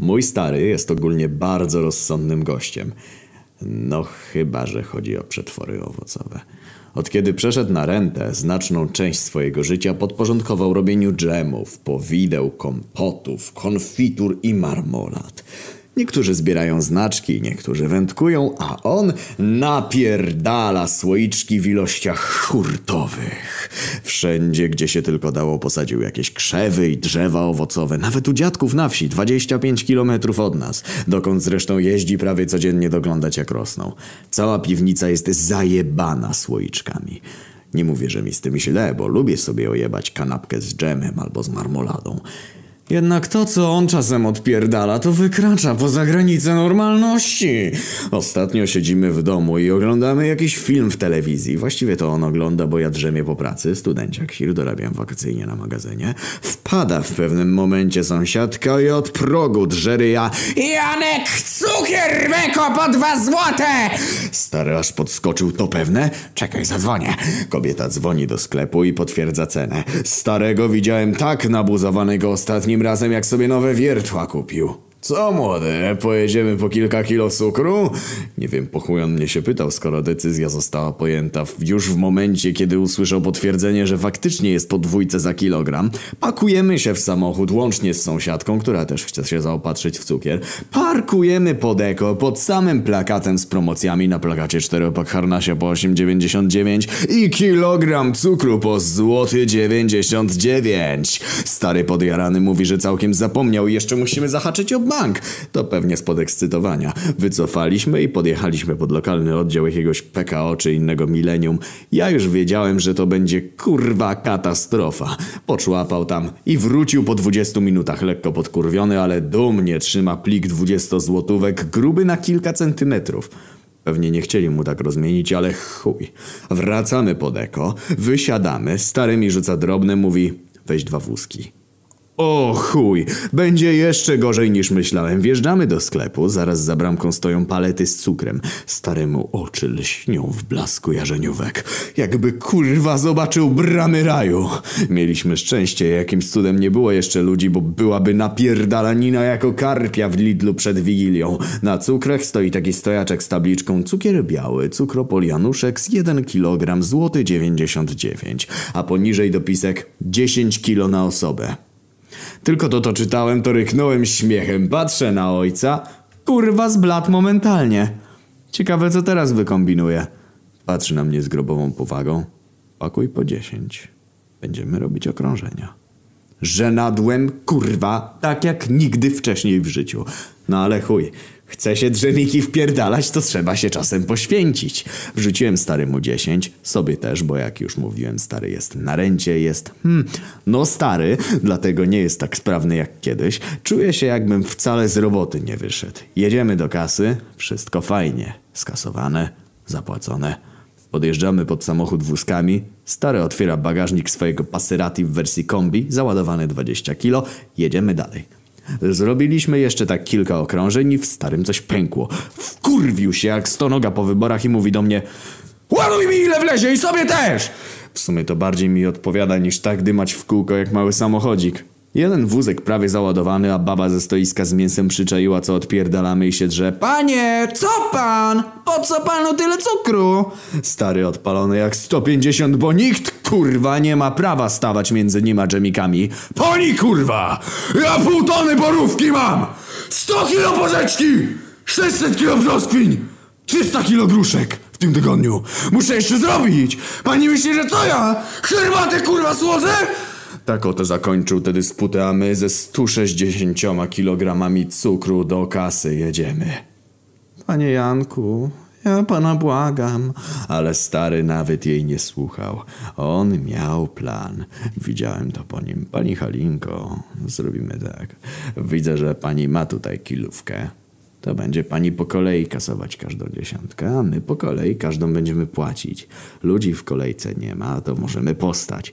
Mój stary jest ogólnie bardzo rozsądnym gościem. No chyba, że chodzi o przetwory owocowe. Od kiedy przeszedł na rentę, znaczną część swojego życia podporządkował robieniu dżemów, powideł, kompotów, konfitur i marmolad. Niektórzy zbierają znaczki, niektórzy wędkują, a on napierdala słoiczki w ilościach hurtowych. Wszędzie, gdzie się tylko dało, posadził jakieś krzewy i drzewa owocowe. Nawet u dziadków na wsi, 25 kilometrów od nas. Dokąd zresztą jeździ prawie codziennie doglądać jak rosną. Cała piwnica jest zajebana słoiczkami. Nie mówię, że mi z tym źle, bo lubię sobie ojebać kanapkę z dżemem albo z marmoladą. Jednak to, co on czasem odpierdala, to wykracza poza granice normalności. Ostatnio siedzimy w domu i oglądamy jakiś film w telewizji. Właściwie to on ogląda, bo ja drzemię po pracy, studenciak Hir, dorabiam wakacyjnie na magazynie. Wpada w pewnym momencie sąsiadka i od progu drzeryja Janek, cukier meko po dwa złote! Stary aż podskoczył, to pewne? Czekaj, zadzwonię. Kobieta dzwoni do sklepu i potwierdza cenę. Starego widziałem tak nabuzowanego ostatnim razem, jak sobie nowe wiertła kupił. Co młody, pojedziemy po kilka kilo cukru? Nie wiem, po chuj on mnie się pytał, skoro decyzja została pojęta już w momencie, kiedy usłyszał potwierdzenie, że faktycznie jest po dwójce za kilogram. Pakujemy się w samochód łącznie z sąsiadką, która też chce się zaopatrzyć w cukier. Parkujemy pod eko, pod samym plakatem z promocjami na plakacie czteropak harnasia po 8,99 i kilogram cukru po złoty 99. Stary podjarany mówi, że całkiem zapomniał i jeszcze musimy zahaczyć o bank. To pewnie z podekscytowania. Wycofaliśmy i podjechaliśmy pod lokalny oddział jakiegoś PKO czy innego milenium. Ja już wiedziałem, że to będzie kurwa katastrofa. Poczłapał tam i wrócił po 20 minutach lekko podkurwiony, ale dumnie trzyma plik 20 złotówek gruby na kilka centymetrów. Pewnie nie chcieli mu tak rozmienić, ale chuj. Wracamy pod eko, wysiadamy, stary mi rzuca drobne, mówi weź dwa wózki. O chuj, będzie jeszcze gorzej niż myślałem. Wjeżdżamy do sklepu, zaraz za bramką stoją palety z cukrem. Staremu oczy lśnią w blasku jarzeniówek. Jakby kurwa zobaczył bramy raju. Mieliśmy szczęście, jakimś cudem nie było jeszcze ludzi, bo byłaby napierdalanina jako karpia w Lidlu przed Wigilią. Na cukrach stoi taki stojaczek z tabliczką cukier biały, cukropol Januszek z 1 kg złoty 99, a poniżej dopisek 10 kilo na osobę. Tylko to to czytałem, to ryknąłem śmiechem. Patrzę na ojca. Kurwa zbladł momentalnie. Ciekawe co teraz wykombinuje. Patrzy na mnie z grobową powagą. Pakuj po dziesięć. Będziemy robić okrążenia. Żenadłem, kurwa, tak jak nigdy wcześniej w życiu. No ale chuj, chce się drzemiki wpierdalać, to trzeba się czasem poświęcić. Wrzuciłem staremu 10, sobie też, bo jak już mówiłem, stary jest na rencie, jest, hmm, no stary, dlatego nie jest tak sprawny jak kiedyś. Czuję się jakbym wcale z roboty nie wyszedł. Jedziemy do kasy, wszystko fajnie, skasowane, zapłacone. Podjeżdżamy pod samochód wózkami. Stary otwiera bagażnik swojego Passerati w wersji kombi, załadowany 20 kilo. Jedziemy dalej. Zrobiliśmy jeszcze tak kilka okrążeń i w starym coś pękło. Wkurwił się jak stonoga po wyborach i mówi do mnie Ładuj mi ile wlezie i sobie też! W sumie to bardziej mi odpowiada niż tak dymać w kółko jak mały samochodzik. Jeden wózek prawie załadowany, a baba ze stoiska z mięsem przyczaiła, co odpierdalamy i się drze. Panie, co pan? Po co panu tyle cukru? Stary odpalony jak 150, bo nikt kurwa nie ma prawa stawać między nim a dżemikami. Pani kurwa! Ja pół tony borówki mam! 100 kilo porzeczki! 600 kilo brzoskwiń! 300 kilo gruszek w tym tygodniu. Muszę jeszcze zrobić! Pani myśli, że co ja? Herbatę kurwa słodzę? Tak oto zakończył tę dysputę, a my ze 160 kilogramami cukru do kasy jedziemy. Panie Janku, ja pana błagam. Ale stary nawet jej nie słuchał. On miał plan. Widziałem to po nim. Pani Halinko, zrobimy tak. Widzę, że pani ma tutaj kilówkę. To będzie pani po kolei kasować każdą dziesiątkę, a my po kolei każdą będziemy płacić. Ludzi w kolejce nie ma, to możemy postać.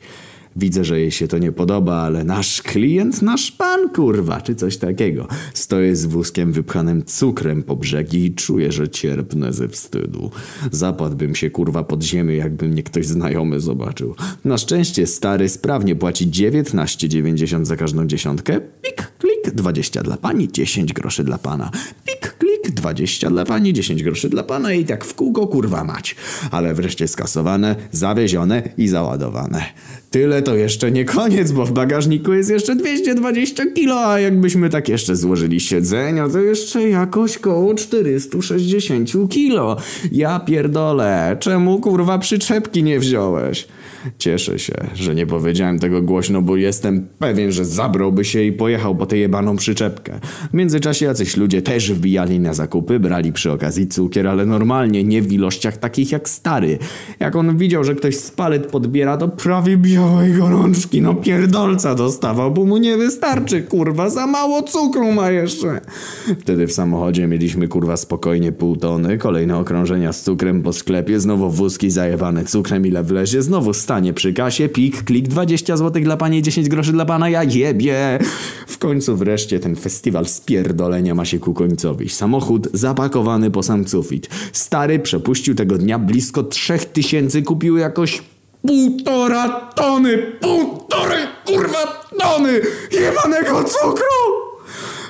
Widzę, że jej się to nie podoba, ale nasz klient, nasz pan, kurwa, czy coś takiego. Stoję z wózkiem wypchanym cukrem po brzegi i czuję, że cierpnę ze wstydu. Zapadłbym się, kurwa, pod ziemię, jakby mnie ktoś znajomy zobaczył. Na szczęście stary sprawnie płaci 19,90 za każdą dziesiątkę. Pik, klik. klik, 20 dla pani, 10 groszy dla pana. Pik, klik, 20 dla pani, 10 groszy dla pana i tak w kółko kurwa mać. Ale wreszcie skasowane, zawiezione i załadowane. Tyle to jeszcze nie koniec, bo w bagażniku jest jeszcze 220 kilo, a jakbyśmy tak jeszcze złożyli siedzenia, to jeszcze jakoś koło 460 kilo. Ja pierdolę, czemu kurwa przyczepki nie wziąłeś? Cieszę się, że nie powiedziałem tego głośno, bo jestem pewien, że zabrałby się i pojechał po tę jebaną przyczepkę. W międzyczasie jacyś ludzie też wbijali na zakupy, brali przy okazji cukier, ale normalnie, nie w ilościach takich jak stary. Jak on widział, że ktoś z palet podbiera, to prawie białej gorączki, no pierdolca dostawał, bo mu nie wystarczy, kurwa, za mało cukru ma jeszcze. Wtedy w samochodzie mieliśmy, kurwa, spokojnie pół tony, kolejne okrążenia z cukrem po sklepie, znowu wózki zajebane cukrem, ile wlezie, znowu stanie przy kasie, pik, klik, 20 zł dla pani, 10 groszy dla pana, ja jebie. W końcu wreszcie ten festiwal spierdolenia ma się ku końcowi. Samochód zapakowany po sam sufit. Stary przepuścił tego dnia blisko 3000, kupił jakoś półtora tony, półtorej kurwa tony jebanego cukru!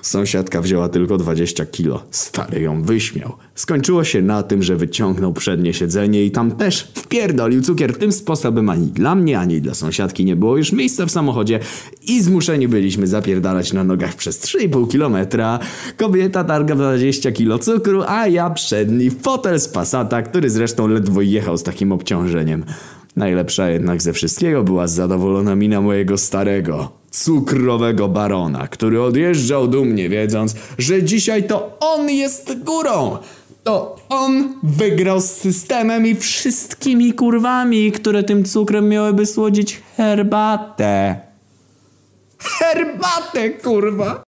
Sąsiadka wzięła tylko 20 kilo. Stary ją wyśmiał. Skończyło się na tym, że wyciągnął przednie siedzenie i tam też wpierdolił cukier. Tym sposobem ani dla mnie, ani dla sąsiadki nie było już miejsca w samochodzie i zmuszeni byliśmy zapierdalać na nogach przez 3,5 kilometra. Kobieta targa 20 kilo cukru, a ja przedni fotel z Passata, który zresztą ledwo jechał z takim obciążeniem. Najlepsza jednak ze wszystkiego była zadowolona mina mojego starego, cukrowego barona, który odjeżdżał dumnie, wiedząc, że dzisiaj to on jest górą. To on wygrał z systemem i wszystkimi kurwami, które tym cukrem miałyby słodzić herbatę. Herbatę, kurwa!